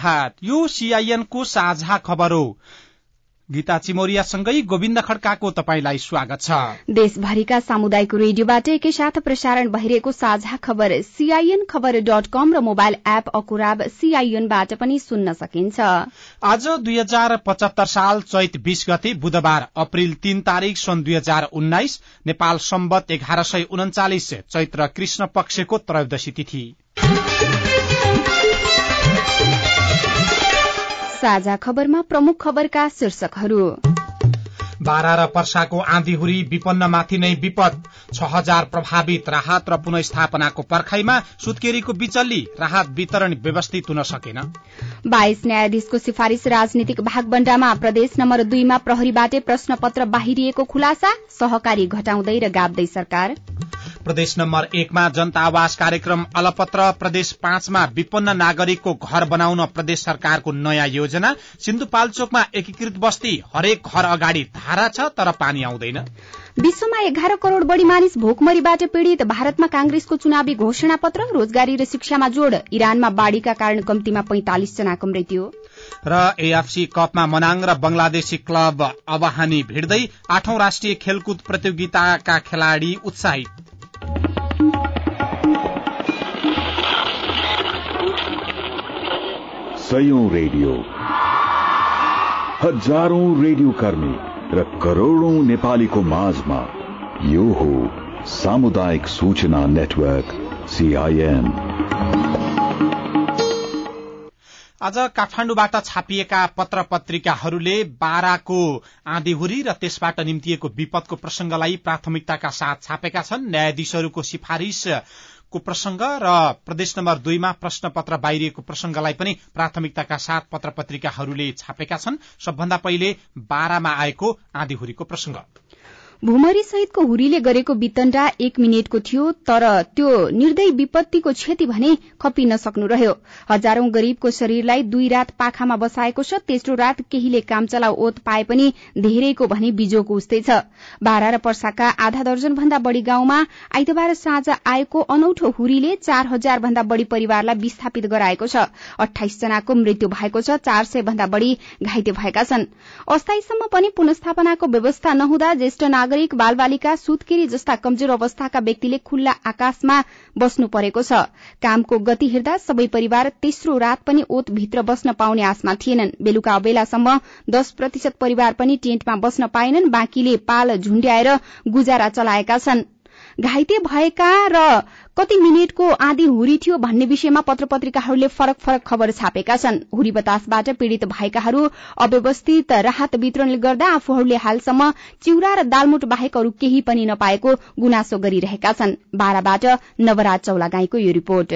प्रभात यो सीआईएनको साझा खबर हो। गीता चिमोरियासँगै गोविन्द खड्काको तपाईँलाई स्वागत छ। देशभरिका सामुदायिक रेडियोबाट एकैसाथ प्रसारण भइरहेको साझा खबर सीआईएन खबर डट कम र मोबाइल एप अकुराब सीआईएनबाट पनि सुन्न सकिन्छ। आज दुई हजार पचहत्तर साल चैत बीस गते बुधबार अप्रेल तीन तारीक सन् दुई हजार उन्नाइस नेपाल सम्बत एघार सय उन्चालिस चैत्र कृष्ण पक्षको त्रयोदशी तिथि। साझा खबरमा प्रमुख खबरका शीर्षकहरू। बारा र पर्साको आँधीहुरी विपन्नमाथि नै विपद। छ हजार प्रभावित राहत र पुनस्थापनाको पर्खाइमा सुत्केरीको बिचल्ली। राहत वितरण व्यवस्थित हुन सकेन। बाइस न्यायाधीशको सिफारिश राजनीतिक भागबण्डामा प्रदेश नम्बर दुईमा प्रहरीबाटै प्रश्नपत्र बाहिरिएको खुलासा। सहकारी घटाउँदै र गाब्दै सरकार। प्रदेश नम्बर एकमा जनता आवास कार्यक्रम अलपत्र प्रदेश पाँचमा विपन्न नागरिकको घर बनाउन प्रदेश सरकारको नयाँ योजना। सिन्धुपाल्चोकमा एकीकृत बस्ती हरेक घर अगाडि धारा छ तर पानी आउँदैन। विश्वमा एघार करोड़ बढ़ी मानिस भोकमरीबाट पीड़ित। भारतमा कांग्रेसको चुनावी घोषणा पत्र रोजगारी र शिक्षामा जोड़। इरानमा बाढ़ीका कारण कम्तीमा पैंतालिस जनाको मृत्यु। र एएफसी कपमा मनाङ र बंगलादेशी क्लब अब हानी भिड्दै आठौं राष्ट्रिय खेलकुद प्रतियोगिताका खेलाड़ी उत्साहित। सयौं रेडियो। हजारौं रेडियो कर्मी र करोड़ौं नेपालीको माझमा यो हो सामुदायिक सूचना नेटवर्क सीआईएन आज काठमाण्डुबाट छापिएका पत्र पत्रिकाहरूले बाराको आँधीहुरी र त्यसबाट निम्तिएको विपदको प्रसंगलाई प्राथमिकताका साथ छापेका छन्। न्यायाधीशहरूको सिफारिश को प्रसंग र प्रदेश नम्बर दुईमा प्रश्न पत्र बाहिरिएको प्रसंगलाई पनि प्राथमिकताका साथ पत्र पत्रिकाहरूले छापेका छन्। सबभन्दा पहिले बाह्रमा आएको आँधीहुरीको प्रसंग। भूमरी सहितको हुरीले गरेको वितण्डा एक मिनटको थियो तर त्यो निर्दय विपत्तिको क्षति भने खपिन सक्नु रह्यो। हजारौं गरीबको शरीरलाई दुई रात पाखामा बसाएको छ तेस्रो रात केहीले कामचला ओत पाए पनि धेरैको भने बिजोको उस्तै छ। बाह्र र पर्साका आधा दर्जन भन्दा बढ़ी गाउँमा आइतबार साँझ आएको अनौठो हुरीले चार हजार भन्दा बढ़ी परिवारलाई विस्थापित गराएको छ। अठाइस जनाको मृत्यु भएको छ चार सय भन्दा बढ़ी घाइते भएका छन्। अस्थायीसम्म पनि पुनस्थापनाको व्यवस्था नहुँदा ज्येष्ठ बालबालिका सुत्केरी जस्ता कमजोर अवस्थाका व्यक्तिले खुल्ला आकाशमा बस्नु परेको छ। कामको गति हेर्दा सबै परिवार तेस्रो रात पनि ओत भित्र बस्न पाउने आशमा थिएनन्। बेलुका अबेलासम्म दश प्रतिशत परिवार पनि टेन्टमा बस्न पाएनन्। बाँकीले पाल झुण्ड्याएर गुजारा चलाएका छन्। घाइते भएका र कति मिनटको आँधी हुरी थियो भन्ने विषयमा पत्र पत्रिकाहरूले फरक फरक खबर छापेका छन्। हुरी बतासबाट पीड़ित भएकाहरू अव्यवस्थित राहत वितरण गर्दा आफूहरूले हालसम्म चिउरा र दालमुट बाहेक अरू केही पनि नपाएको गुनासो गरिरहेका छन्। बाह्रबाट नवराज चौलागाईको यो रिपोर्ट।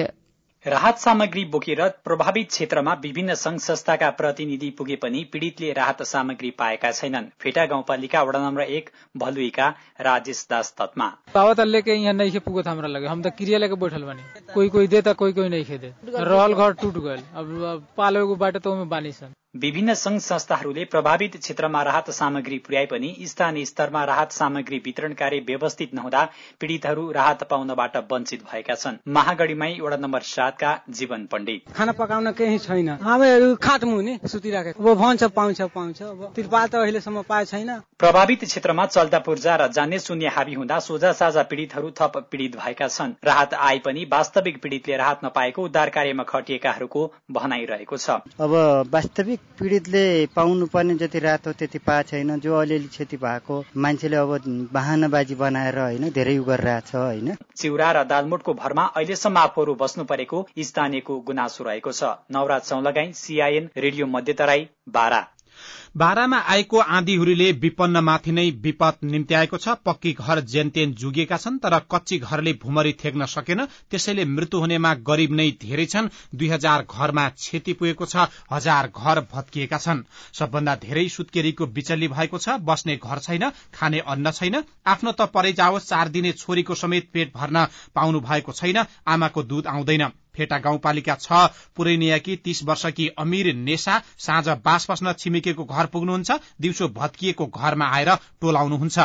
राहत सामग्री बोकेर प्रभावित क्षेत्रमा विभिन्न संघ संस्थाका प्रतिनिधि पुगे पनि पीड़ितले राहत सामग्री पाएका छैनन्। फेटा गाउँपालिका वडा नम्बर एक भलुईका राजेश दास तत्मा। बाबा त लेके यहाँ नहीं पुगो था हमरा लगे। हम त क्रिया लेके बैठल बनी। कोई कोई दे त कोई कोई नहीं खे दे। रहल घर टूट गयल अब पालेको बाटो त उमे बानी छन् विभिन्न संघ संस्थाहरूले प्रभावित क्षेत्रमा राहत सामग्री पुर्याए पनि स्थानीय स्तरमा राहत सामग्री वितरण कार्य व्यवस्थित नहुँदा पीड़ितहरू राहत पाउनबाट वञ्चित भएका छन्। महागढीमै वडा नम्बर सातका जीवन पण्डित। खाना पकाउन केही छैन। हामीहरू खाटमु नि सुतिराखेको अब भन्छ पाउँछ पाउँछ। अब त्रिपाल त अहिलेसम्म पाए छैन। प्रभावित क्षेत्रमा चल्दा पूर्जा र जान्ने शून्य हावी हुँदा सोझा साझा पीड़ितहरू थप पीड़ित भएका छन्। राहत आए पनि वास्तविक पीड़ितले राहत नपाएको उद्धार कार्यमा खटिएकाहरूको भनाइरहेको छ। अब वास्तविक पीडितले पाउनुपर्ने जति रात त्यति पाएको छैन। जो अलिअलि क्षति भएको मान्छेले अब बाहनाबाजी बनाएर होइन धेरै उ गरिरहेछ होइन। चिउरा र दालमुटको भरमा अहिलेसम्म आफूहरू बस्नु परेको स्थानीयको गुनासो रहेको छ। Navaraj Chaulagai CIN radio Madhyatarai Bara. बारामा आएको आँधीहुरीले विपन्नमाथि नै विपद निम्त्याएको छ। पक्की घर जेनतेन जुगिएका छन् तर कच्ची घरले भूमरी थेग्न सकेन। त्यसैले मृत्यु हुनेमा गरीब नै धेरै छन्। दुई हजार घरमा क्षति पुगेको छ हजार घर भत्किएका छन्। सबभन्दा धेरै सुत्केरीको बिचल्ली भएको छ बस्ने घर छैन खाने अन्न छैन आफ्नो त परै जाओस् चार दिने छोरीको समेत पेट भर्न पाउनु भएको छैन आमाको दूध आउँदैन। फेटा गाउँपालिका छ। पुरैनियाकी तीस वर्षकी अमीर नेसा साँझ बास बस्न छिमेकीको घर पुग्नुहुन्छ दिउँसो भत्किएको घरमा आएर टोलाउनुहुन्छ।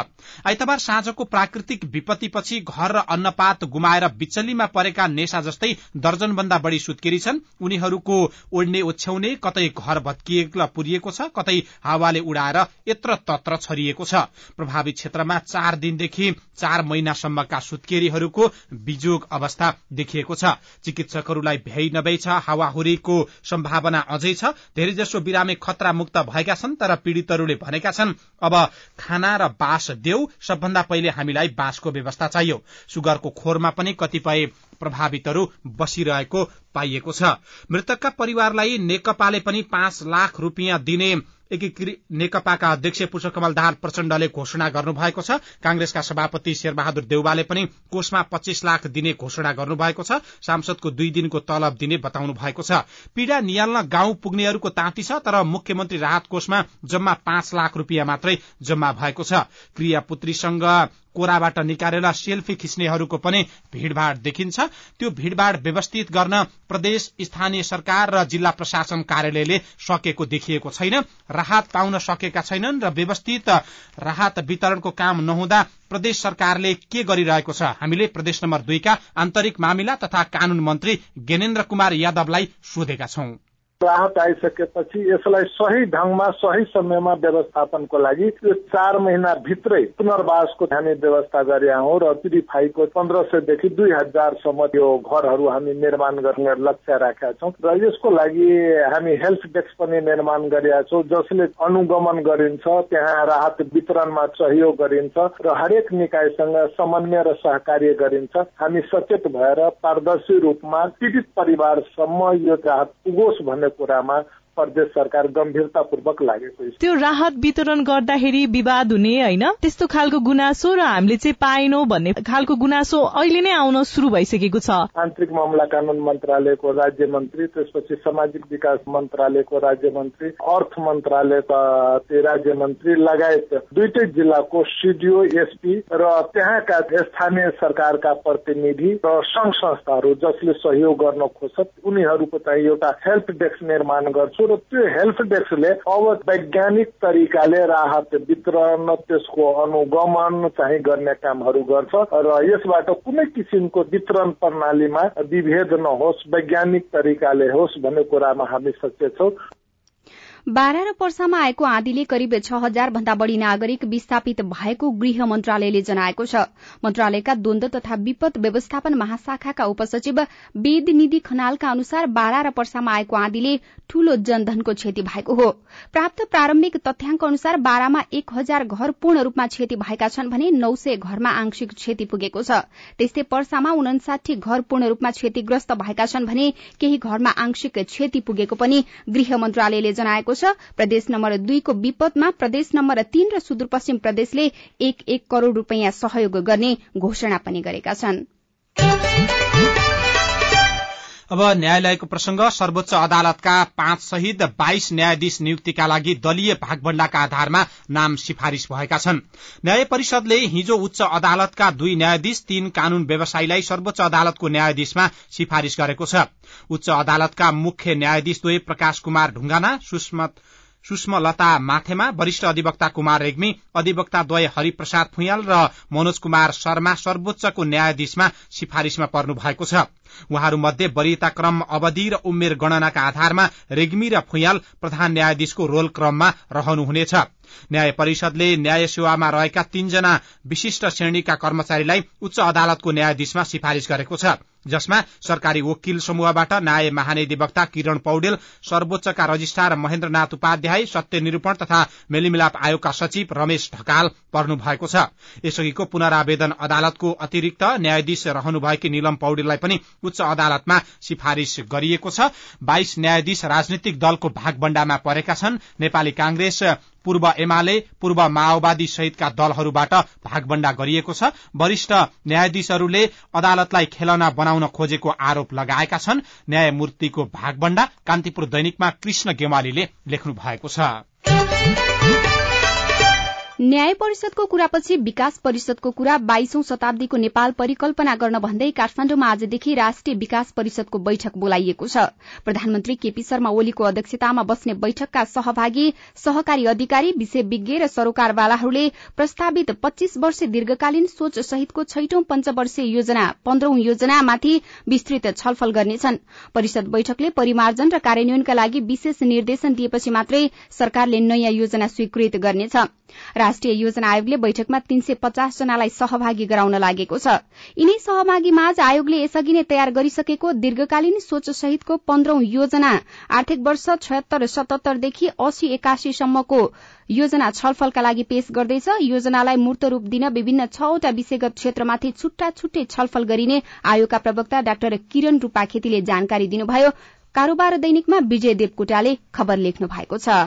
आइतबार साँझको प्राकृतिक विपत्तिपछि घर र अन्नपात गुमाएर बिचल्लीमा परेका नेसा जस्तै दर्जन भन्दा बढ़ी सुत्केरी छन्। उनीहरूको ओड्ने ओछ्याउने कतै घर भत्किएला पुरिएको छ कतै हावाले उडाएर यत्र तत्र छरिएको छ। प्रभावित क्षेत्रमा चार दिनदेखि चार महिनासम्मका सुत्केरीहरूको बिजोग अवस्था देखिएको छ। चिकित्सकहरूलाई भ्याइ छ हावाहुरीको सम्भावना अझै छ। धेरैजसो बिरामी खतरा मुक्त भएका छन् तर पीड़ितहरूले भनेका छन् अब खाना र बाँस देऊ सबभन्दा पहिले हामीलाई बाँसको व्यवस्था चाहियो। सुगरको खोरमा पनि कतिपय प्रभावितहरू बसिरहेको पाइएको छ। मृतकका परिवारलाई नेकपाले पनि पाँच लाख रूपियाँ दिने एकीकृत नेकपाका अध्यक्ष पुष्पकमल दाहाल प्रचण्डले घोषणा गर्नुभएको छ। कांग्रेसका सभापति शेरबहादुर देउवाले पनि कोषमा पच्चीस लाख दिने घोषणा गर्नुभएको छ। सांसदको दुई दिनको तलब दिने बताउनु भएको छ। पीड़ा निहाल्न गाउँ पुग्नेहरूको ताँती छ तर मुख्यमन्त्री राहत कोषमा जम्मा पाँच लाख रूपियाँ मात्रै जम्मा भएको छ। क्रिया पुत्रीसँग कोराबाट निकालेर सेल्फी खिच्नेहरूको पनि भीड़भाड़ देखिन्छ। त्यो भीड़भाड़ व्यवस्थित गर्न प्रदेश स्थानीय सरकार र जिल्ला प्रशासन कार्यालयले सकेको देखिएको छैन। राहत पाउन सकेका छैनन् र व्यवस्थित राहत वितरणको काम नहुँदा प्रदेश सरकारले के गरिरहेको छ? हामीले प्रदेश नम्बर दुईका आन्तरिक मामिला तथा कानून मन्त्री ज्ञानेन्द्र कुमार यादवलाई सोधेका छौं। राहत आइसकेपछि यसलाई सही ढंगमा सही समयमा व्यवस्थापनको लागि यो चार महिना भित्रै पुनर्वासको हामी व्यवस्था गरेका हौ र पिडिफाईको पन्ध्र सयदेखि दुई हजारसम्म यो घरहरू हामी निर्माण गर्ने लक्ष्य राखेका छौँ र यसको लागि हामी हेल्थ डेस्क पनि निर्माण गरेका छौँ जसले अनुगमन गरिन्छ त्यहाँ राहत वितरणमा सहयोग गरिन्छ र हरेक निकायसँग समन्वय र सहकार्य गरिन्छ। हामी सचेत भएर पारदर्शी रूपमा पीडित परिवारसम्म यो राहत पुगोस् भन्ने कुरामा प्रदेश सरकार गम्भीरतापूर्वक लागेको छ। त्यो राहत वितरण गर्दाखेरि विवाद हुने होइन? त्यस्तो खालको गुनासो र हामीले चाहिँ पाएनौ भन्ने खालको गुनासो अहिले नै आउन शुरू भइसकेको छ। आन्तरिक मामला कानून मन्त्रालयको राज्य मन्त्री त्यसपछि सामाजिक विकास मन्त्रालयको राज्य मन्त्री अर्थ मन्त्रालयका राज्य मन्त्री लगायत दुइटै जिल्लाको सिडिओ एसपी र त्यहाँका स्थानीय सरकारका प्रतिनिधि र संघ संस्थाहरू जसले सहयोग गर्न खोज्छ उनीहरूको चाहिँ एउटा हेल्प डेस्क निर्माण गर्छु। र त्यो हेल्प डेस्कले अब वैज्ञानिक तरिकाले राहत वितरण त्यसको अनुगमन चाहिँ गर्ने कामहरू गर्छ र यसबाट कुनै किसिमको वितरण प्रणालीमा विभेद नहोस् वैज्ञानिक तरिकाले होस् भन्ने कुरामा हामी सचेत छौँ। बारा र पर्सामा आएको आँधीले करिब छ हजार भन्दा बढ़ी नागरिक विस्थापित भएको गृह मन्त्रालयले जनाएको छ। मन्त्रालयका द्वन्द तथा विपद व्यवस्थापन महाशाखाका उपसचिव वेद निधि खनालका अनुसार बारा र पर्सामा आएको आँधीले ठूलो जनधनको क्षति भएको हो। प्राप्त प्रारम्भिक तथ्याङ्क अनुसार बारामा एक हजार घर पूर्ण रूपमा क्षति भएका छन् भने नौ सय घरमा आंशिक क्षति पुगेको छ। त्यस्तै पर्सामा उनासाठी घर पूर्ण रूपमा क्षतिग्रस्त भएका छन् भने केही घरमा आंशिक क्षति पुगेको पनि गृह मन्त्रालयले जनाएको छ। प्रदेश नम्बर दुईको विपदमा प्रदेश नम्बर तीन र सुदूरपश्चिम प्रदेशले एक एक करोड़ रूपियाँ सहयोग गर्ने घोषणा पनि गरेका छन्। अब न्यायालयको प्रसंग सर्वोच्च अदालतका पाँच सहित बाइस न्यायाधीश नियुक्तिका लागि दलीय भागभण्डाका आधारमा नाम सिफारिश भएका छन्। न्याय परिषदले हिजो उच्च अदालतका दुई न्यायाधीश तीन कानून व्यवसायीलाई सर्वोच्च अदालतको न्यायाधीशमा सिफारिश गरेको छ। उच्च अदालतका मुख्य न्यायाधीश द्वय प्रकाश कुमार ढुंगाना सुषमा लता माथेमा वरिष्ठ अधिवक्ता कुमार रेग्मी अधिवक्ता द्वय हरिप्रसाद फुयाल र मनोज कुमार शर्मा सर्वोच्चको न्यायाधीशमा सिफारिशमा पर्नु भएको छ। उहाँहरू मध्ये वरियता क्रम अवधि र उमेर गणनाका आधारमा रेग्मी र फुयाल प्रधान न्यायाधीशको रोल क्रममा रहनुहुनेछ। न्याय परिषदले न्याय सेवामा रहेका तीनजना विशिष्ट श्रेणीका कर्मचारीलाई उच्च अदालतको न्यायाधीशमा सिफारिश गरेको छ जसमा सरकारी वकिल समूहबाट न्याय महानिधिवक्ता किरण पौडेल सर्वोच्चका रजिस्ट्रार महेन्द्रनाथ उपाध्याय सत्य निरूपण तथा मेलिमिलाप आयोगका सचिव रमेश ढकाल पर्नु भएको छ। यसअघिको पुनरावेदन अदालतको अतिरिक्त न्यायाधीश रहनुभएकी निलम पौडेललाई पनि उच्च अदालतमा सिफारिश गरिएको छ। बाइस न्यायाधीश राजनीतिक दलको भागबण्डामा परेका छन्। नेपाली कांग्रेस पूर्व एमाले पूर्व माओवादी सहितका दलहरूबाट भागबण्डा गरिएको छ। वरिष्ठ न्यायाधीशहरूले अदालतलाई खेलौना बनाउन खोजेको आरोप लगाएका छन्। न्यायमूर्तिको भागबण्डा कान्तिपुर दैनिकमा कृष्ण गेवालीले लेख्नु भएको छ। न्याय परिषदको कुरापछि विकास परिषदको कुरा बाइसौं शताब्दीको नेपाल परिकल्पना गर्न भन्दै काठमाण्डुमा आजदेखि राष्ट्रिय विकास परिषदको बैठक बोलाइएको छ। प्रधानमन्त्री केपी शर्मा ओलीको अध्यक्षतामा बस्ने बैठकका सहभागी सहकारी अधिकारी विषय विज्ञ र सरोकारवालाहरूले प्रस्तावित पच्चीस वर्ष दीर्घकालीन सोच सहितको छैटौं पञ्चवर्षीय योजना पन्ध्रौं योजनामाथि विस्तृत छलफल गर्नेछन्। परिषद बैठकले परिमार्जन र कार्यान्वयनका लागि विशेष निर्देशन दिएपछि मात्रै सरकारले नयाँ योजना स्वीकृत गर्नेछ। राष्ट्रिय योजना आयोगले बैठकमा तीन सय पचास जनालाई सहभागी गराउन लागेको छ। यिनै सहभागी माझ आयोगले यसअघि नै तयार गरिसकेको दीर्घकालीन सोच सहितको पन्ध्रौं योजना आर्थिक वर्ष छयत्तर सतहत्तरदेखि अस्सी एकासीसम्मको योजना छलफलका लागि पेश गर्दैछ। योजनालाई मूर्त रूप दिन विभिन्न छवटा विषयगत क्षेत्रमाथि छुट्टा छुट्टै छलफल गरिने आयोगका प्रवक्ता डाक्टर किरण रूपा खेतीले जानकारी दिनुभयो। कारोबार दैनिकमा विजय देवकोटाले खबर लेख्नु भएको छ।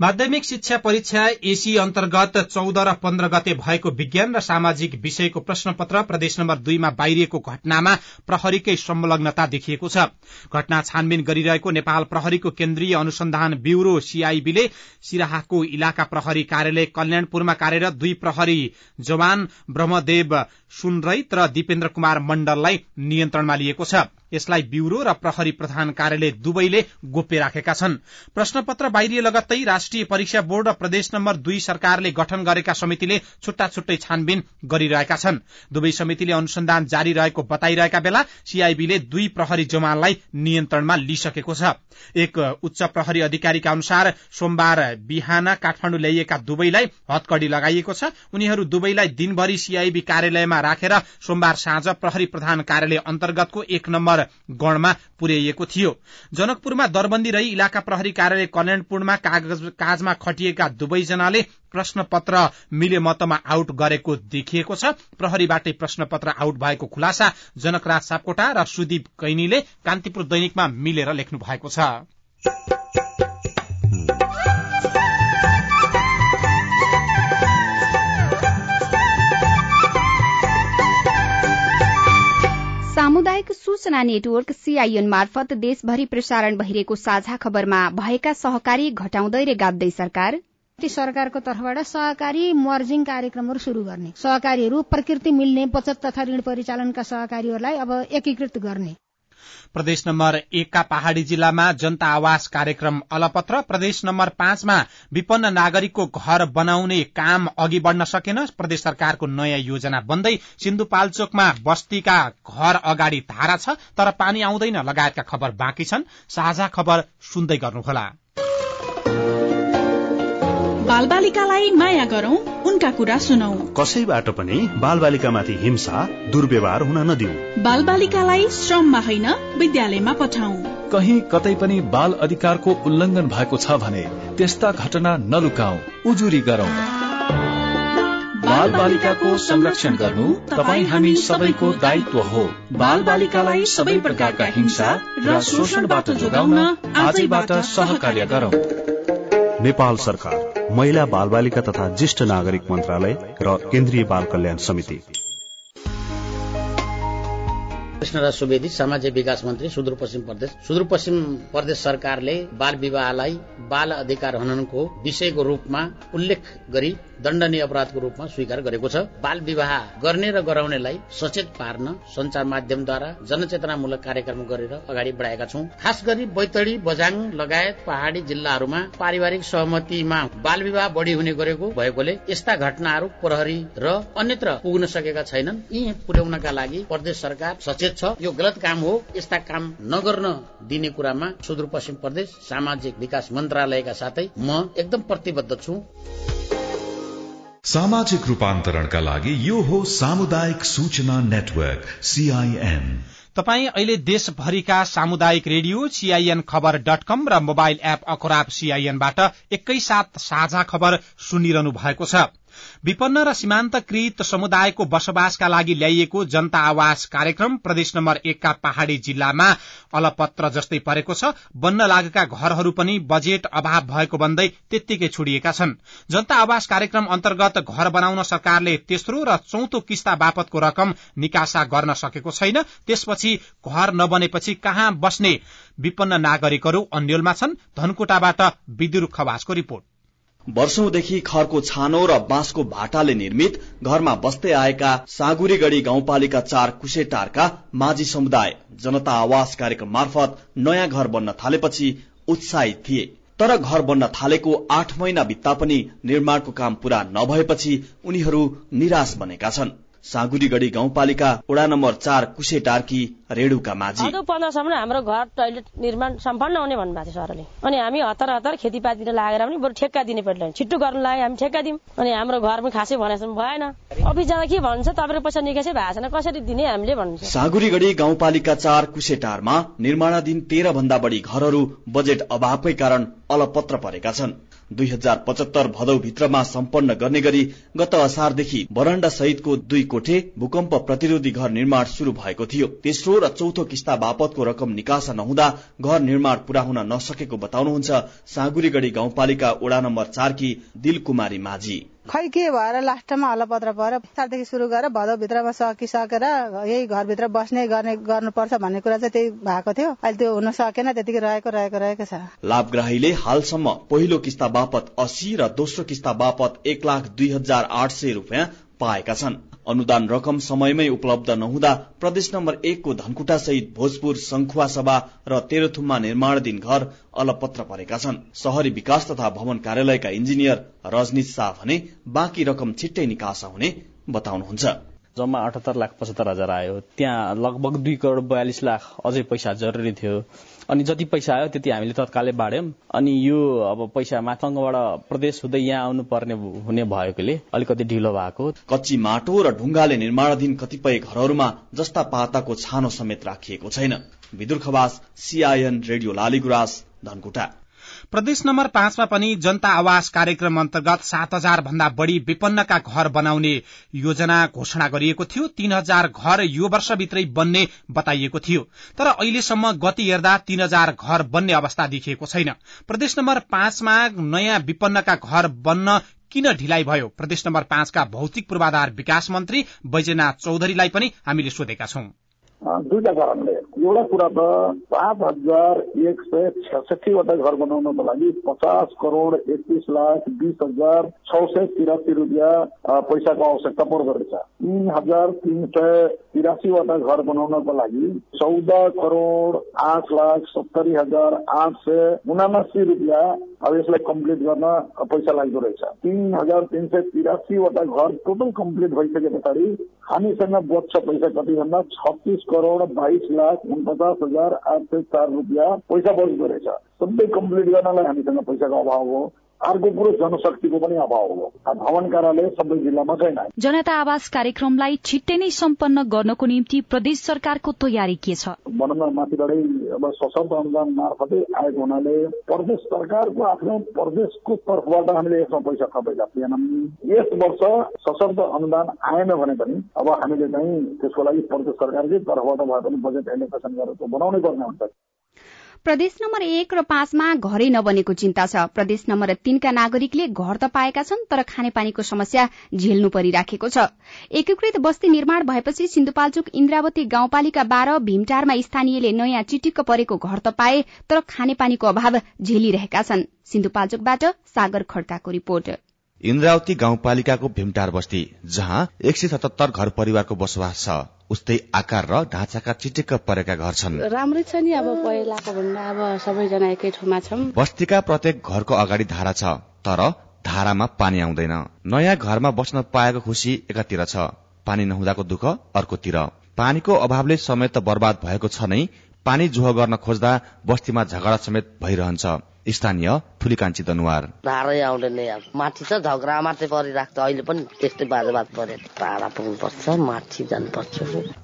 माध्यमिक शिक्षा परीक्षा एसी अन्तर्गत चौध र पन्ध्र गते भएको विज्ञान र सामाजिक विषयको प्रश्नपत्र प्रदेश नम्बर दुईमा बाहिरिएको घटनामा प्रहरीकै संलग्नता देखिएको छ। घटना छानबिन गरिरहेको नेपाल प्रहरीको केन्द्रीय अनुसन्धान ब्यूरो सीआईबीले सिराहाको इलाका प्रहरी कार्यालय कल्याणपुरमा कार्यरत दुई प्रहरी जवान ब्रह्मदेव सुनरैत र दिपेन्द्र कुमार मण्डललाई नियन्त्रणमा लिएको छ। यसलाई ब्यूरो र प्रहरी प्रधान कार्यालय दुवैले गोप्य राखेका छन्। प्रश्नपत्र बाहिरिए लगत्तै राष्ट्रिय परीक्षा बोर्ड र प्रदेश नम्बर दुई सरकारले गठन गरेका समितिले छुट्टा छुट्टै छानबिन गरिरहेका छन्। दुवै समितिले अनुसन्धान जारी रहेको बताइरहेका बेला सीआईबीले दुई प्रहरी जवानलाई नियन्त्रणमा लिइसकेको छ। एक उच्च प्रहरी अधिकारीका अनुसार सोमबार बिहान काठमाडौँ ल्याइएका दुवैलाई हतकडी लगाइएको छ। उनीहरू दुवैलाई दिनभरि सीआईबी कार्यालयमा राखेर सोमबार साँझ प्रहरी प्रधान कार्यालय अन्तर्गतको एक नम्बर गणमा पुर्याइएको थियो। जनकपुरमा दरबन्दी रही इलाका प्रहरी कार्यालय कल्याणपुरमा काजमा खटिएका दुवैजनाले प्रश्नपत्र मिले मतमा आउट गरेको देखिएको छ। प्रहरीबाटै प्रश्नपत्र आउट भएको खुलासा जनकराज सापकोटा र सुदीप कैनीले कान्तिपुर दैनिकमा मिलेर लेख्नु भएको छ। सामुदायिक सूचना नेटवर्क सीआईएन मार्फत देशभरि प्रसारण भइरहेको साझा खबरमा भएका सहकारी घटाउँदै र गाप्दै सरकार सरकारको तर्फबाट सहकारी मर्जिङ कार्यक्रमहरू शुरू गर्ने सहकारीहरू प्रकृति मिल्ने बचत तथा ऋण परिचालनका सहकारीहरूलाई अब एकीकृत गर्ने। प्रदेश नम्बर एकका पहाड़ी जिल्लामा जनता आवास कार्यक्रम अलपत्र। प्रदेश नम्बर पाँचमा विपन्न नागरिकको घर बनाउने काम अघि बढ़न सकेन। प्रदेश सरकारको नयाँ योजना बन्दै सिन्धुपाल्चोकमा बस्तीका घर अगाडि धारा छ तर पानी आउँदैन लगायतका खबर बाँकी छन्। साझा खबर सुन्दै गर्नुहोला। बाल बालिकालाई माया गरौं उनका कुरा सुनौ। कसैबाट पनि बाल बालिकामाथि हिंसा दुर्व्यवहार हुन नदिऊ बाल बालिकालाई श्रममा होइन विद्यालयमा पठाउ। कहीँ कतै पनि बाल अधिकारको उल्लंघन भएको छ भने त्यस्ता घटना नलुकाऊ उजुरी गरौं। बाल बालिकाको संरक्षण गर्नु तपाईँ हामी सबैको दायित्व हो। बाल बालिकालाई सबै प्रकारका हिंसा र शोषणबाट जोगाउन आजैबाट सहकार्य गरौं। नेपाल सरकार महिला बाल बालिका तथा ज्येष्ठ नागरिक मन्त्रालय र केन्द्रीय बाल कल्याण समिति। कृष्णराज सुवेदी सामाजिक विकास मन्त्री सुदूरपश्चिम प्रदेश। सुदूरपश्चिम प्रदेश सरकारले बाल विवाहलाई बाल अधिकार हननको विषयको रूपमा उल्लेख गरी दण्डनीय अपराधको रूपमा स्वीकार गरेको छ। बाल विवाह गर्ने र गराउनेलाई सचेत पार्न संचार माध्यमद्वारा जनचेतनामूलक कार्यक्रम गरेर अगाडि बढाएका छौं। खास गरी बैतडी बझाङ लगायत पहाड़ी जिल्लाहरूमा पारिवारिक सहमतिमा बाल विवाह बढ़ी हुने गरेको भएकोले यस्ता घटनाहरू प्रहरी र अन्यत्र पुग्न सकेका छैनन्। यी पुर्याउनका लागि प्रदेश सरकार सचेत छ। यो गलत काम हो। यस्ता काम नगर्न दिने कुरामा सुदूरपश्चिम प्रदेश सामाजिक विकास मन्त्रालयका साथै म एकदम प्रतिबद्ध छु। सामाजिक रूपान्तरणका लागि यो हो सामुदायिक सूचना नेटवर्क सीआईएन तपाई अहिले देशभरिका सामुदायिक radio CIN Khabar dot com र मोबाइल एप अखराब सीआईएनबाट एकैसाथ साझा खबर सुनिरहनु भएको छ। विपन्न र सीमान्तकृत समुदायको बसोबासका लागि ल्याइएको जनता आवास कार्यक्रम प्रदेश नम्बर एकका पहाड़ी जिल्लामा अलपत्र जस्तै परेको छ। बन्न लागेका घरहरू पनि बजेट अभाव भएको भन्दै त्यत्तिकै छोडिएका छन्। जनता आवास कार्यक्रम अन्तर्गत घर बनाउन सरकारले तेस्रो र चौथो किस्ता बापतको रकम निकासा गर्न सकेको छैन। त्यसपछि घर नबनेपछि कहाँ बस्ने? विपन्न नागरिकहरू अन्यलमा छन्। धनकुटाबाट विद्युत खवासको रिपोर्ट। वर्षौंदेखि खरको छानो र बाँसको भाटाले निर्मित घरमा बस्दै आएका सागुरीगढ़ी गाउँपालिका चार कुशेटारका माझी समुदाय जनता आवास कार्यक्रम मार्फत नयाँ घर बन्न थालेपछि उत्साहित थिए। तर घर बन्न थालेको आठ महिना बित्ता पनि निर्माणको काम पूरा नभएपछि उनीहरू निराश बनेका छन्। साँगुरीगढ़ी गाउँपालिका वडा नम्बर चार कुशेटारकी रेणुका माझी। पन्ध्रसम्म हाम्रो घर टोइलेट निर्माण सम्पन्न हुने भन्नुभएको छ सरले। अनि हामी हतार हतार खेतीपातीतिर लागेर पनि बरु ठेक्का दिने पर्दैन छिट्टो गर्नु लाग्यो हामी ठेक्का दिउँ अनि हाम्रो घर पनि खासै भनेसम्म भएन। अफिस जाँदा के भन्छ तपाईँको पैसा निकासै भएको छैन कसरी दिने हामीले भन्छ साँगुरीगढ़ी गाउँपालिका चार कुशेटारमा निर्माणाधीन तेह्र भन्दा बढ़ी घरहरू बजेट अभावकै कारण अलपत्र परेका छन्। दुई हजार पचहत्तर भदौ भित्रमा सम्पन्न गर्ने गरी गत असारदेखि बरण्डा सहितको दुई कोठे भूकम्प प्रतिरोधी घर निर्माण शुरू भएको थियो। तेस्रो र चौथो किस्ता बापतको रकम निकासा नहुँदा घर निर्माण पूरा हुन नसकेको बताउनुहुन्छ साँगुरीगढ़ी गाउँपालिका वडा नम्बर चारकी दिल कुमारी माझी। खै के भएर लास्टमा हल्लापत्र भएर सालदेखि सुरु गरेर भदौभित्रमा सकिसकेर यही घरभित्र बस्ने गर्ने गर्नुपर्छ भन्ने कुरा चाहिँ त्यही भएको थियो। अहिले त्यो हुन सकेन त्यतिकै रहेको रहेको रहेको छ। लाभग्राहीले हालसम्म पहिलो किस्ता बापत अस्सी र दोस्रो किस्ता बापत एक लाख दुई हजार आठ सय रूपियाँ पाएका छन्। अनुदान रकम समयमै उपलब्ध नहुँदा प्रदेश नम्बर एकको धनकुटा सहित भोजपुर संखुवा सभा र तेह्रथुममा निर्माणाधीन घर अलपत्र परेका छन्। शहरी विकास तथा भवन कार्यालयका इन्जिनियर रजनीश शाह भने बाँकी रकम छिट्टै निकासा हुने बताउनुहुन्छ। जम्मा अठहत्तर लाख पचहत्तर हजार आयो। त्यहाँ लगभग दुई करोड बयालिस लाख अझै पैसा जरुरी थियो। अनि जति पैसा आयो त्यति हामीले तत्कालै बाँड्यौँ। अनि यो अब पैसा माथि प्रदेश हुँदै यहाँ आउनु पर्ने हुने भएकोले अलिकति ढिलो भएको। कच्ची माटो र ढुङ्गाले निर्माणाधीन कतिपय घरहरूमा जस्ता पाताको छानो समेत राखिएको छैन। Bidur Khawas CIN radio Laliguras Dhankuta. प्रदेश नम्बर पाँचमा पनि जनता आवास कार्यक्रम अन्तर्गत सात हजार भन्दा बढ़ी विपन्नका घर बनाउने योजना घोषणा गरिएको थियो। तीन हजार घर यो वर्षभित्रै बन्ने बताइएको थियो। तर अहिलेसम्म गति हेर्दा तीन हजार घर बन्ने अवस्था देखिएको छैन। प्रदेश नम्बर पाँचमा नयाँ विपन्नका घर बन्न किन ढिलाइ भयो? प्रदेश नम्बर पाँचका भौतिक पूर्वाधार विकास मन्त्री बैजनाथ चौधरीलाई पनि हामीले सोधेका छौं। दुईटा कारणले। एउटा कुरा त पाँच हजार एक सय छसठीवटा घर बनाउनको लागि पचास करोड एकतिस लाख बिस हजार छ सय तिरासी रुपियाँ पैसाको आवश्यकता पर्दो रहेछ। तिन हजार तिन सय तिरासीवटा घर बनाउनको लागि चौध करोड आठ लाख सत्तरी हजार आठ सय उनासी रुपियाँ अब यसलाई कम्प्लिट गर्न पैसा लाग्दो रहेछ। तिन हजार तिन सय तिरासीवटा घर टोटल कम्प्लिट भइसके पछाडि हामीसँग बच्छ पैसा कति भन्दा छत्तिस करोड बाइस लाख उनपचास हजार आठ सय चार रुपियाँ पैसा बच्दो रहेछ। सबै कम्प्लिट गर्नलाई हामीसँग पैसाको अभाव हो। अर्को कुरो जनशक्तिको पनि अभाव हो। भवन कार्यालय सबै जिल्लामा छैन। जनता आवास कार्यक्रमलाई छिट्टै नै सम्पन्न गर्नको निम्ति प्रदेश सरकारको तयारी के छ? भनौँ माथिबाटै अब सशक्त अनुदान मार्फतै आएको हुनाले प्रदेश सरकारको आफ्नो प्रदेशको तर्फबाट हामीले यसमा पैसा थपै थिएनौँ। यस वर्ष सशक्त अनुदान आएन भने पनि अब हामीले चाहिँ त्यसको लागि प्रदेश सरकारकै तर्फबाट भए पनि बजेट एलोकेसन गरेर बनाउनै पर्ने हुन्छ। प्रदेश नम्बर एक र पाँचमा घरै नबनेको चिन्ता छ। प्रदेश नम्बर तीनका नागरिकले घर त पाएका छन् तर खानेपानीको समस्या झेल्नु परिराखेको छ। एकीकृत बस्ती निर्माण भएपछि सिन्धुपाल्चोक इन्द्रावती गाउँपालिका बाह्र भीमटारमा स्थानीयले नयाँ चिटिक्क परेको घर त पाए तर खानेपानीको अभाव झेलिरहेका छन्। सिन्धुपाल्चोकबाट सागर खड्काको रिपोर्ट। इन्द्रावती गाउँपालिकाको भीमटार बस्ती जहाँ एक सय सतहत्तर घर परिवारको बसोबास छ। उस्तै आकार र ढाँचाका चिटिक्क परेका घर छन्। राम्रै छ नि अब पहिलाको भन्दा अब सबैजना एकै ठाउँमा छौँ। बस्तीका प्रत्येक घरको अगाडि धारा छ तर धारामा पानी आउँदैन। नयाँ घरमा बस्न पाएको खुसी एकातिर छ। पानी नहुँदाको दुःख अर्कोतिर। पानीको अभावले समय त बर्बाद भएको छ नै पानी जुह गर्न खोज्दा बस्तीमा झगडा समेत भइरहन्छ। स्थानीय ठुलीकान्छी दनुवार। धारै आउँदैन अब। माथि छ झगडा मात्रै परिराख्छ। अहिले पनि त्यस्तै बाजा बात परे टाढा पुग्नुपर्छ माथि जानुपर्छ।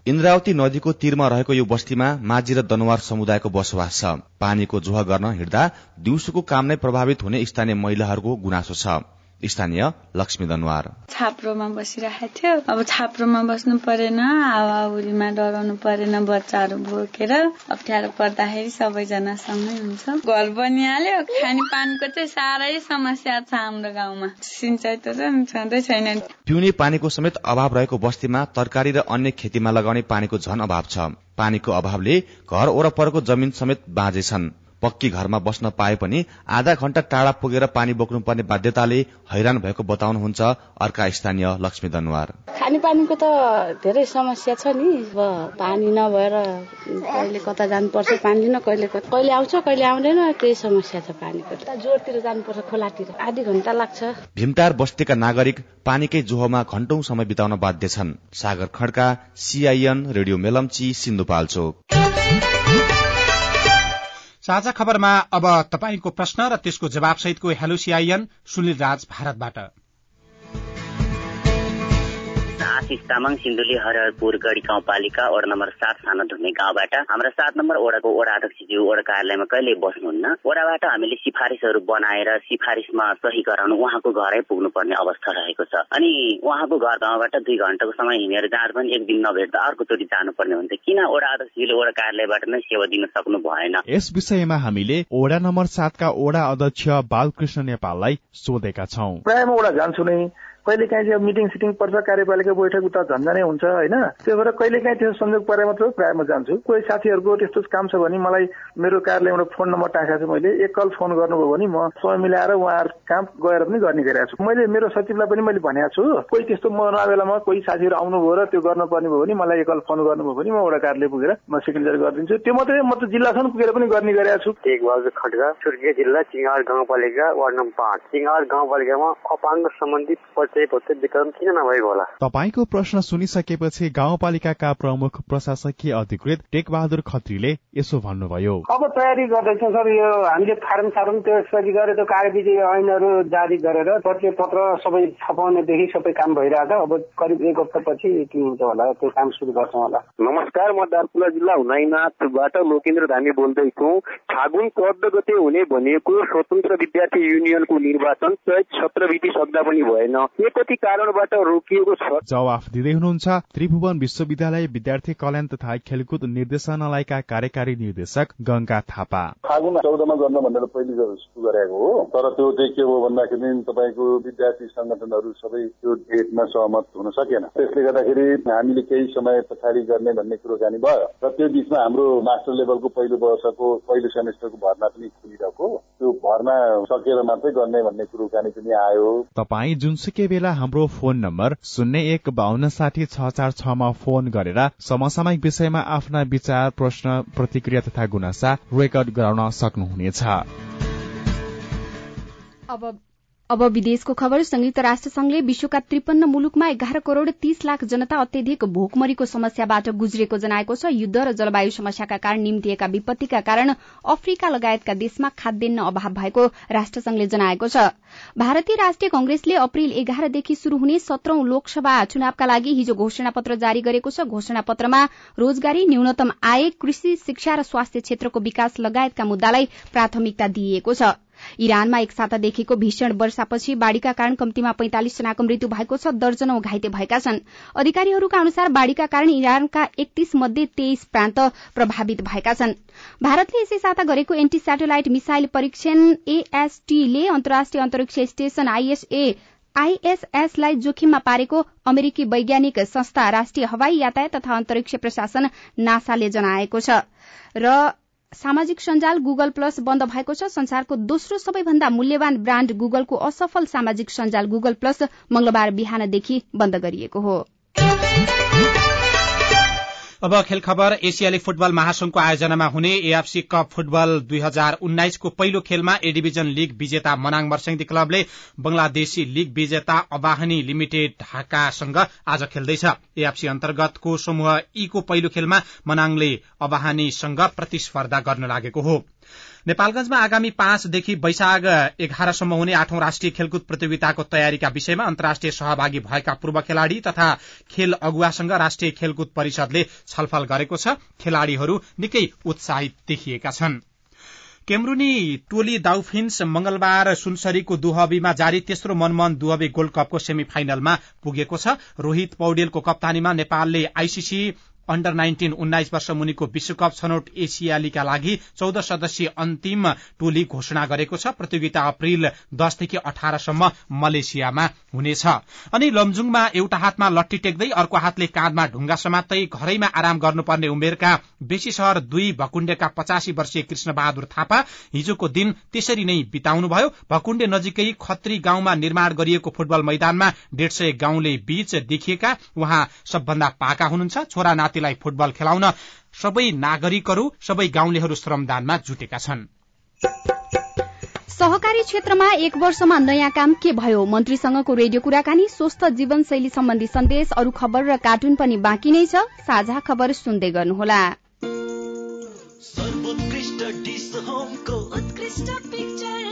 इन्द्रावती नदीको तीरमा रहेको यो बस्तीमा माझी र दनुवार समुदायको बसोबास छ। पानीको जुह गर्न हिँड्दा दिउँसोको काम नै प्रभावित हुने स्थानीय महिलाहरूको गुनासो छ। स्थानीय लक्ष्मी दनवार। छाप्रोमा बसिरहेको थियो। अब छाप्रोमा बस्नु परेन हावाहुरीमा डराउनु परेन बच्चाहरू बोकेर अप्ठ्यारो पर्दाखेरि सबैजना सँगै हुन्छ। घर बनिहाल्यो खाने पानीको चाहिँ साह्रै समस्या छ हाम्रो गाउँमा। सिंचाइ त छँदै छैन। पिउने पानीको समेत अभाव रहेको बस्तीमा तरकारी र अन्य खेतीमा लगाउने पानीको झन अभाव छ। पानीको अभावले घर वरपरको जमिन समेत बाँझे छन् पक्की घरमा बस्न पाए पनि आधा घण्टा टाढा पुगेर पानी बोक्नुपर्ने बाध्यताले हैरान भएको बताउनुहुन्छ अर्का स्थानीय लक्ष्मी दनवार। खानेपानीको त धेरै समस्या छ नि। अब पानी नभएर कहिले कता जानुपर्छ पानी लिन कहिले कहिले आउँछ कहिले आउँदैन त्यही समस्या छ पानीको जोरतिर जानुपर्छ खोलातिर। आधी घण्टा लाग्छ। भीमटार बस्तीका नागरिक पानीकै जोहोमा घण्टौं समय बिताउन बाध्य छन्। Sagar Khadka CIN radio Melamchi Sindhupalchok. साझा खबरमा अब तपाईँको प्रश्न र त्यसको जवाब सहितको हेलो सीआईएन सुनिल राज भारतबाट। आशिष तामाङ सिन्धुली हरहरपुर गढी गाउँपालिका वडा नम्बर सात सानो धुम्ने गाउँबाट हाम्रो सात नम्बर वडाको वडा अध्यक्षज्यू वडा कार्यालयमा कहिले बस्नुहुन्न? वडाबाट हामीले सिफारिसहरू बनाएर सिफारिसमा सही गराउनु उहाँको घरै पुग्नुपर्ने अवस्था रहेको छ। अनि उहाँको घर गाउँबाट दुई घण्टाको समय हिँडेर जहाँ पनि एक दिन नभेट्दा अर्कोचोटि जानुपर्ने हुन्छ। किन वडा अध्यक्षज्यूले वडा कार्यालयबाट नै सेवा दिन सक्नु भएन? यस विषयमा हामीले वडा नम्बर सातका वडा अध्यक्ष बालकृष्ण नेपाललाई सोधेका छौँ। प्रायः म वडा जान्छु नै। कहिले काहीँ चाहिँ मिटिङ सिटिङ पर्छ कार्यपालिका बैठक उता झन्झा नै हुन्छ होइन? त्यो भएर कहिले काहीँ त्यो संयोग परे मात्र प्रायः म जान्छु। कोही साथीहरूको त्यस्तो काम छ भने मलाई मेरो कार्यालयबाट फोन नम्बर टाँसेको छु मैले। एकल फोन गर्नुभयो भने म समय मिलाएर उहाँहरू काम गएर पनि गर्ने गरेको छु। मैले मेरो सचिवलाई पनि मैले भनेको छु कोही त्यस्तो म नबेलामा कोही साथीहरू आउनुभयो र त्यो गर्नुपर्ने भयो भने मलाई एकल फोन गर्नुभयो भने म एउटा कार्यालय पुगेर म सिग्नेचर गरिदिन्छु। त्यो मात्रै म त जिल्लासम्म पुगेर पनि गर्ने गरेको छु। एक बहादुर खड्का सुर्खेत जिल्ला चिङार गाउँपालिका वार्ड नम्बर पाँच। चिङार गाउँपालिकामा अपाङ्ग सम्बन्धित पत्र वितरण किन नभएको होला? तपाईँको प्रश्न सुनिसकेपछि गाउँपालिकाका प्रमुख प्रशासकीय अधिकृत टेक बहादुर खत्रीले यसो भन्नुभयो। अब तयारी गर्दैछौँ सर यो हामीले फार्म सार्म त्यो यसपछि गरेर त्यो कार्यविधि ऐनहरू जारी गरेर परिचय पत्र सबै छपाउनेदेखि सबै काम भइरहेको अब करिब एक हप्तापछि के हुन्छ होला त्यो काम सुरु गर्छौँ होला। नमस्कार म दार्चुला जिल्ला हुनाइनाथबाट लोकेन्द्र धामी बोल्दैछु। फागुन चौध गते हुने भनेको स्वतन्त्र विद्यार्थी युनियनको निर्वाचन चैत सत्र बिति सक्दा पनि भएन। के कति कारणबाट रोकिएको छ? जवाफ दिँदै हुनुहुन्छ त्रिभुवन विश्वविद्यालय विद्यार्थी कल्याण तथा खेलकुद निर्देशनालयका कार्यकारी निर्देशक गंगा थापा। फागुन चौधमा गर्न भनेर पहिले सुरु गरेको हो तर त्यो चाहिँ के हो भन्दाखेरि तपाईँको विद्यार्थी संगठनहरू सबै त्यो डेटमा सहमत हुन सकेन। त्यसले गर्दाखेरि हामीले केही समय पछाडि गर्ने भन्ने कुरोकानी भयो र त्यो बिचमा हाम्रो मास्टर लेभलको पहिलो वर्षको पहिलो सेमेस्टरको भर्ना पनि खुलिरहेको त्यो भर्ना सकेर मात्रै गर्ने भन्ने कुरोकानी पनि आयो। तपाईँ जुनसुकै बेला हाम्रो फोन नम्बर शून्य एक बान्न साठी छ चार छमा फोन गरेर समसामयिक विषयमा आफ्ना विचार प्रश्न प्रतिक्रिया तथा गुनासा रेकर्ड गराउन सक्नुहुनेछ। अब विदेशको खबर संयुक्त राष्ट्र संघले विश्वका त्रिपन्न मुलुकमा एघार करोड़ तीस लाख जनता अत्यधिक भोकमरीको समस्याबाट गुज्रेको जनाएको छ। युद्ध र जलवायु समस्याका कारण निम्तिएका विपत्तिका कारण अफ्रिका लगायतका देशमा खाद्यान्न अभाव भएको राष्ट्रसंघले जनाएको छ। भारतीय राष्ट्रिय कंग्रेसले अप्रेल एघारदेखि शुरू हुने सत्रौं लोकसभा चुनावका लागि हिजो घोषणा पत्र जारी गरेको छ। घोषणा पत्रमा रोजगारी न्यूनतम आय कृषि शिक्षा र स्वास्थ्य क्षेत्रको विकास लगायतका मुद्दालाई प्राथमिकता दिइएको छ। इरानमा एक सातादेखिको भीषण वर्षापछि बाढ़ीका कारण कम्तीमा पैंतालिस जनाको मृत्यु भएको छ। दर्जनौ घाइते भएका छन्। अधिकारीहरूका अनुसार बाढ़ीका कारण इरानका एकतीस मध्ये तेइस प्रान्त प्रभावित भएका छन्। भारतले यसै साता गरेको एन्टी स्याटेलाइट मिसाइल परीक्षण एएसटीले अन्तर्राष्ट्रिय अन्तरिक्ष स्टेशन आईएसए आईएसएसलाई जोखिममा पारेको अमेरिकी वैज्ञानिक संस्था राष्ट्रिय हवाई यातायात तथा अन्तरिक्ष प्रशासन नासाले जनाएको छ। र सामाजिक सञ्जाल गुगल प्लस बन्द भएको छ। संसारको दोस्रो सबैभन्दा मूल्यवान ब्राण्ड गुगलको असफल सामाजिक सञ्जाल गुगल प्लस मंगलबार बिहानदेखि बन्द गरिएको हो। अब खेल खबर एसियाली फुटबल महासंघको आयोजनामा हुने एएफसी कप फुटबल दुई हजार उन्नाइसको पहिलो खेलमा ए डिभिजन लीग विजेता मनाङ मर्स्याङदी क्लबले बंगलादेशी लीग विजेता अबाहनी लिमिटेड ढाकासँग आज खेल्दैछ। एएफसी अन्तर्गतको समूह ई को पहिलो खेलमा मनाङले अबाहानीसँग प्रतिस्पर्धा गर्न लागेको हो। नेपालगंजमा आगामी पाँचदेखि वैशाख एघारसम्म हुने आठौं राष्ट्रिय खेलकुद प्रतियोगिताको तयारीका विषयमा अन्तर्राष्ट्रिय सहभागी भएका पूर्व खेलाड़ी तथा खेल अगुवासँग राष्ट्रिय खेलकुद परिषदले छलफल गरेको छ। खेलाड़ीहरू निकै उत्साहित देखिएका छन्। केमरूनी टोली दाउफिन्स मंगलबार सुनसरीको दुहबीमा जारी तेस्रो मनमोहन दुहबी गोल्ड कपको सेमी फाइनलमा पुगेको छ। रोहित पौडेलको कप्तानीमा नेपालले आईसीसी अन्डर नाइन्टिन उन्नाइस वर्ष मुनिको विश्वकप छनौट एसियालीका लागि चौध सदस्यीय अन्तिम टोली घोषणा गरेको छ। प्रतियोगिता अप्रेल दसदेखि अठारसम्म मलेसियामा हुनेछ। अनि लमजुङमा एउटा हातमा लट्ठी टेक्दै अर्को हातले काँधमा ढुङ्गा समात्दै घरैमा आराम गर्नुपर्ने उमेरका बेसी शहर दुई भकुण्डेका पचासी वर्षीय कृष्ण बहादुर थापा हिजोको दिन त्यसरी नै बिताउनुभयो। भकुण्डे नजिकै खत्री गाउँमा निर्माण गरिएको फुटबल मैदानमा डेढ सय गाउँले बीच देखिएका। उहाँ सबभन्दा पाका हुनुहुन्छ। छोरा नातिलाई फुटबल खेलाउन सबै नागरिकहरू सबै गाउँलेहरू श्रमदानमा जुटेका छन्। सहकारी क्षेत्रमा एक वर्षमा नयाँ काम के भयो? मन्त्रीसँगको रेडियो कुराकानी स्वस्थ जीवनशैली सम्बन्धी सन्देश अरू खबर र कार्टुन पनि बाँकी नै छ। साझा खबर सुन्दै गर्नुहोला। सर्वोत्कृष्ट डिस होमको उत्कृष्ट पिक्चर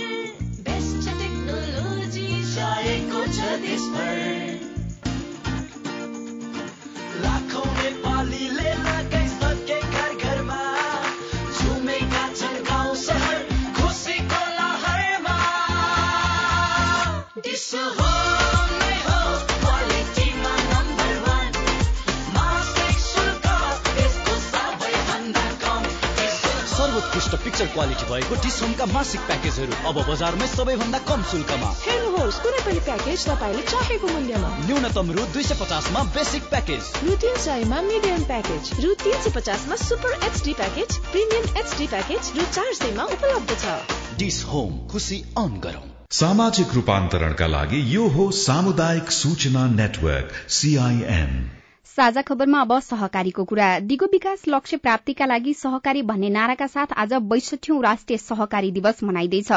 बेस्ट टेक्नोलोजी चाहेको छ देशभर। लाखौँ सर्वोत्कृष्ट पिक्चर क्वालिटी भएको डिसोमका मासिक प्याकेजहरू अब बजारमै सबैभन्दा कम शुल्कमा। हेर्नुहोस् कुनै पनि प्याकेज तपाईँले चाहेको मूल्यमा। न्यूनतम रु दुई सय पचासमा बेसिक प्याकेज रु तिन सयमा मिडियम प्याकेज रु तिन सय पचासमा super HD package premium HD package रु चार सयमा उपलब्ध छ। डिस होम खुसी अन गरौँ। सामाजिक रूपान्तरणका लागि यो हो सामुदायिक सूचना नेटवर्क सीआईएन साझा खबरमा अब सहकारीको कुरा। दिगो विकास लक्ष्य प्राप्तिका लागि सहकारी भन्ने नाराका साथ आज बैसठीौं राष्ट्रिय सहकारी दिवस मनाइँदैछ।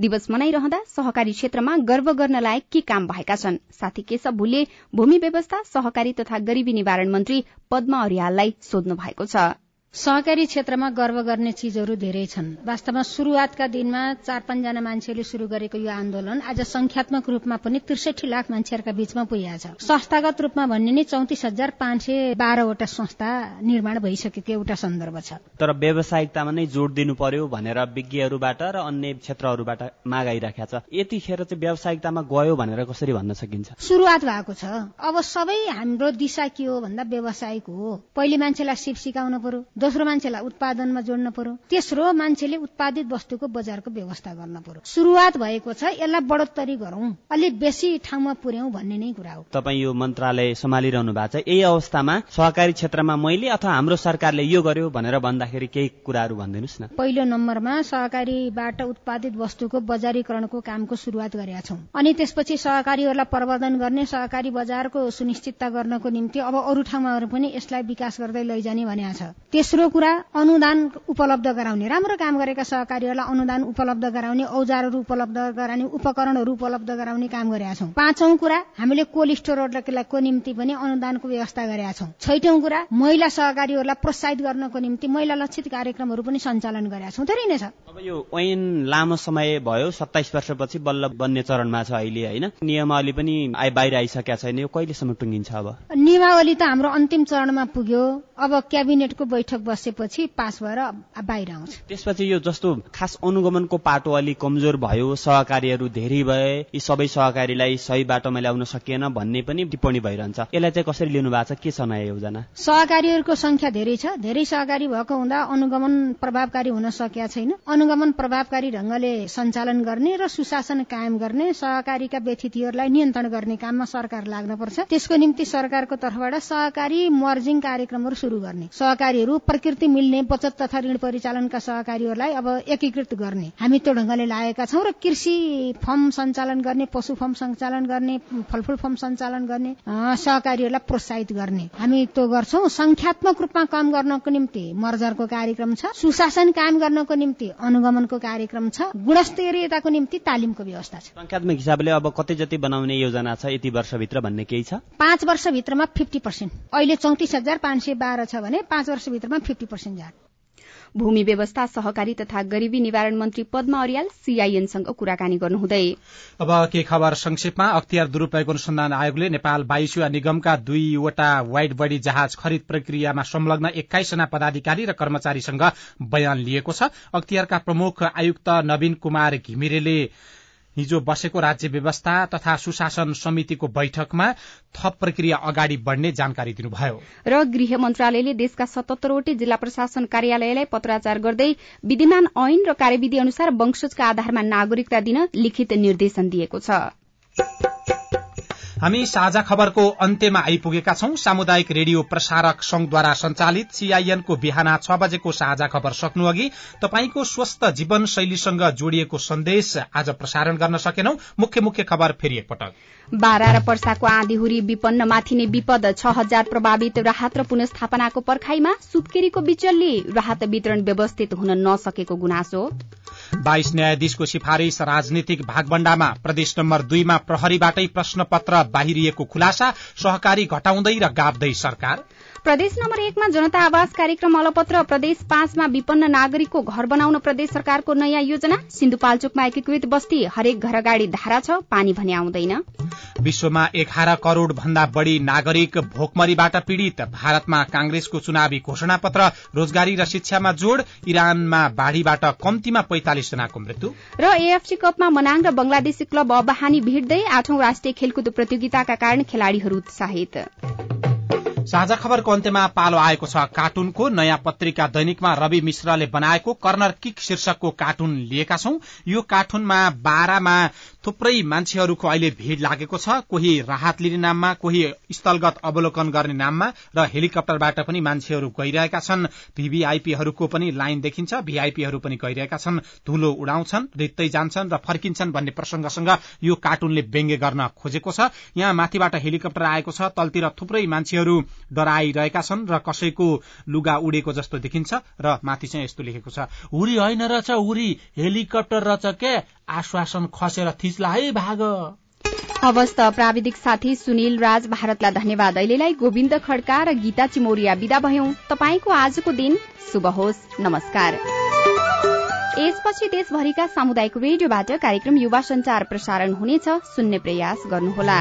दिवस मनाइरहँदा सहकारी क्षेत्रमा गर्व गर्न लायक के काम भएका छन्? साथी केशव भुले भूमि व्यवस्था सहकारी तथा गरीबी निवारण मन्त्री पद्म अरियाललाई सोध्नु भएको छ। सहकारी क्षेत्रमा गर्व गर्ने चिजहरू धेरै छन्। वास्तवमा शुरूआतका दिनमा चार पाँचजना मान्छेले शुरू गरेको यो आन्दोलन आज संख्यात्मक रूपमा पनि त्रिसठी लाख मान्छेहरूका बीचमा पुगेको छ। संस्थागत रूपमा भन्ने नै चौतिस हजार पाँच सय बाह्रवटा संस्था निर्माण भइसकेको एउटा सन्दर्भ छ। तर व्यावसायिकतामा नै जोड दिनु पर्यो भनेर विज्ञहरूबाट र अन्य क्षेत्रहरूबाट माग आइराखेको छ। यतिखेर चाहिँ व्यावसायिकतामा गयो भनेर कसरी भन्न सकिन्छ? शुरूआत भएको छ। अब सबै हाम्रो दिशा के हो भन्दा व्यावसायिक हो। पहिले मान्छेलाई सिप सिकाउनु पर्यो। दोस्रो मान्छेलाई उत्पादनमा जोड्न पर्यो। तेस्रो मान्छेले उत्पादित वस्तुको बजारको व्यवस्था गर्न पर्यो। शुरूआत भएको छ यसलाई बढोत्तरी गरौं। अलिक बेसी ठाउँमा पुर्याउँ भन्ने नै कुरा हो। तपाईँ यो मन्त्रालय सम्हालिरहनु भएको छ। यही अवस्थामा सहकारी क्षेत्रमा मैले अथवा हाम्रो सरकारले यो गर्यो भनेर भन्दाखेरि केही कुराहरू भनिदिनुहोस् न। पहिलो नम्बरमा सहकारीबाट उत्पादित वस्तुको बजारीकरणको कामको शुरूआत गरेका छौं। अनि त्यसपछि सहकारीहरूलाई प्रवर्धन गर्ने सहकारी बजारको सुनिश्चितता गर्नको निम्ति अब अरू ठाउँमा पनि यसलाई विकास गर्दै लैजाने भनेको छ। तेस्रो कुरा अनुदान उपलब्ध गराउने। राम्रो काम गरेका सहकारीहरूलाई अनुदान उपलब्ध गराउने औजारहरू उपलब्ध गराउने उपकरणहरू उपलब्ध गराउने काम गरेका छौं। पाँचौं कुरा हामीले कोल्ड स्टोरहरूको निम्ति पनि अनुदानको व्यवस्था गरेका छौं। छैटौं कुरा महिला सहकारीहरूलाई प्रोत्साहित गर्नको निम्ति महिला लक्षित कार्यक्रमहरू पनि सञ्चालन गरेका छौं। धेरै नै छ। अब यो ऐन लामो समय भयो सत्ताइस वर्षपछि बल्ल बन्ने चरणमा छ अहिले होइन? नियमावली पनि बाहिर आइसकेका छैन। यो कहिलेसम्म टुङ्गिन्छ अब? नियमावली त हाम्रो अन्तिम चरणमा पुग्यो। अब क्याबिनेटको बैठक बसेपछि पास भएर बाहिर आउँछ। त्यसपछि यो जस्तो खास अनुगमनको पाटो अलिक कमजोर भयो सहकारीहरू धेरै भए यी सबै सहकारीलाई सही बाटोमा ल्याउन सकिएन भन्ने पनि टिप्पणी भइरहन्छ। यसलाई चाहिँ कसरी लिनु भएको छ के छ नयाँ योजना? सहकारीहरूको संख्या धेरै छ। धेरै सहकारी भएको हुँदा अनुगमन प्रभावकारी हुन सकेका छैन। अनुगमन प्रभावकारी ढंगले सञ्चालन गर्ने र सुशासन कायम गर्ने सहकारीका व्यतिथिहरूलाई नियन्त्रण गर्ने काममा सरकार लाग्न पर्छ। त्यसको निम्ति सरकारको तर्फबाट सहकारी मर्जिङ कार्यक्रमहरू शुरू गर्ने। सहकारीहरू प्रकृति मिल्ने बचत तथा ऋण परिचालनका सहकारीहरूलाई अब एकीकृत गर्ने। हामी त्यो ढंगले लागेका छौं र कृषि फर्म सञ्चालन गर्ने पशु फर्म सञ्चालन गर्ने फलफूल फर्म सञ्चालन गर्ने सहकारीहरूलाई प्रोत्साहित गर्ने। हामी त्यो गर्छौं संख्यात्मक रूपमा कम गर्नको निम्ति। मर्जरको कार्यक्रम छ सुशासन कायम गर्नको निम्ति अनुगमनको कार्यक्रम छ गुणस्तरीयताको निम्ति तालिमको व्यवस्था छ। संख्यात्मक हिसाबले अब कति जति बनाउने योजना छ यति वर्षभित्र भन्ने केही छ? पाँच वर्षभित्रमा फिफ्टी पर्सेन्ट अहिले चौतिस हजार पाँच सय बाह्र छ भने पाँच वर्षभित्रमा फिफ्टी पर्सेन्ट जाने भूमि व्यवस्था सहकारी तथा गरीबी निवारण मन्त्री पद्म अरियाल सीआईएनसँग कुराकानी गर्नुहुँदै। अब के खबर संक्षेपमा? अख्तियार दुरूपयोग अनुसन्धान आयोगले नेपाल वायुसेवा निगमका दुईवटा वाइड बडी जहाज खरिद प्रक्रियामा संलग्न एक्काइसजना पदाधिकारी र कर्मचारीसँग बयान लिएको छ। अख्तियारका प्रमुख आयुक्त नवीन कुमार घिमिरेले हिजो बसेको राज्य व्यवस्था तथा सुशासन समितिको बैठकमा थप प्रक्रिया अगाडि बढ़ने जानकारी दिनुभयो। र गृह मन्त्रालयले देशका सतहत्तरवटै जिल्ला प्रशासन कार्यालयलाई पत्राचार गर्दै विद्यमान ऐन र कार्यविधि अनुसार वंशजका आधारमा नागरिकता दिन लिखित निर्देशन दिएको छ। हामी साझा खबरको अन्त्यमा आइपुगेका छौं। सामुदायिक रेडियो प्रसारक संघद्वारा संचालित सीआईएनको बिहान छ बजेको साझा खबर सक्नु अघि तपाईँको स्वस्थ जीवन शैलीसँग जोडिएको सन्देश आज प्रसारण गर्न सकेनौ। मुख्य मुख्य खबर फेरि एकपटक। बारा र पर्साको आँधीहुरी विपन्न माथिने विपद। छ हजार प्रभावित राहत र पुनस्थापनाको पर्खाईमा सुत्केरीको बिचल्ली। राहत वितरण व्यवस्थित हुन नसकेको गुनासो। बाइस न्यायाधीशको सिफारिश राजनीतिक भागबण्डामा प्रदेश नम्बर दुईमा प्रहरीबाटै प्रश्नपत्र बाहिरिएको खुलासा सहकारी घटाउँदै र गाप्दै सरकार। प्रदेश नम्बर एकमा जनता आवास कार्यक्रम अलपत्र प्रदेश पाँचमा विपन्न नागरिकको घर बनाउन प्रदेश सरकारको नयाँ योजना सिन्धुपाल्चोकमा एकीकृत बस्ती हरेक घर अगाडि धारा छ पानी भने आउँदैन। विश्वमा एघार करोड़ भन्दा बढ़ी नागरिक भोकमरीबाट पीड़ित। भारतमा कांग्रेसको चुनावी घोषणा पत्र रोजगारी र शिक्षामा जोड़ इरानमा बाढ़ीबाट कम्तीमा पैंतालिस जनाको मृत्यु। र एएफसी कपमा मनाङ र बंगलादेशी क्लब अबहानी भिड्दै आठौं राष्ट्रिय खेलकुद प्रतियोगिताका कारण खेलाड़ीहरू उत्साहित। साझा खबरको अन्त्यमा पालो आएको छ कार्टुनको नयाँ पत्रिका दैनिकमा रवि मिश्रले बनाएको कर्नर किक शीर्षकको कार्टुन लिएका छौं। यो कार्टुनमा बाह्रमा थुप्रै मान्छेहरूको अहिले भीड़ लागेको छ। कोही राहत लिने नाममा कोही स्थलगत अवलोकन गर्ने नाममा र हेलिकप्टरबाट पनि मान्छेहरू गइरहेका छन्। भीभीआईपीहरूको पनि लाइन देखिन्छ भीआईपीहरू पनि गइरहेका छन्। धुलो उडाउँछन् रित्तै जान्छन् र फर्किन्छन् भन्ने प्रसंगसँग यो कार्टुनले व्यङ्ग्य गर्न खोजेको छ। यहाँ माथिबाट हेलिकप्टर आएको छ तलतिर थुप्रै मान्छेहरू डराइरहेका छन् र कसैको लुगा उडेको जस्तो देखिन्छ र माथि चाहिँ यस्तो लेखेको छ हुरी होइन रहेछ हुरी हेलिकप्टर रहेछ के? आश्वासन खसेर तिसलाई भाग। हवस्त प्राविधिक साथी सुनिल राज भारतलाई धन्यवाद। अहिलेलाई गोविन्द खड्का र गीता चिमोरिया विदा भयौं। तपाईँको आजको दिन शुभ होस्। नमस्कार। यसपछि देशभरिका सामुदायिक रेडियोबाट कार्यक्रम युवा संचार प्रसारण हुनेछ। सुन्ने प्रयास गर्नुहोला।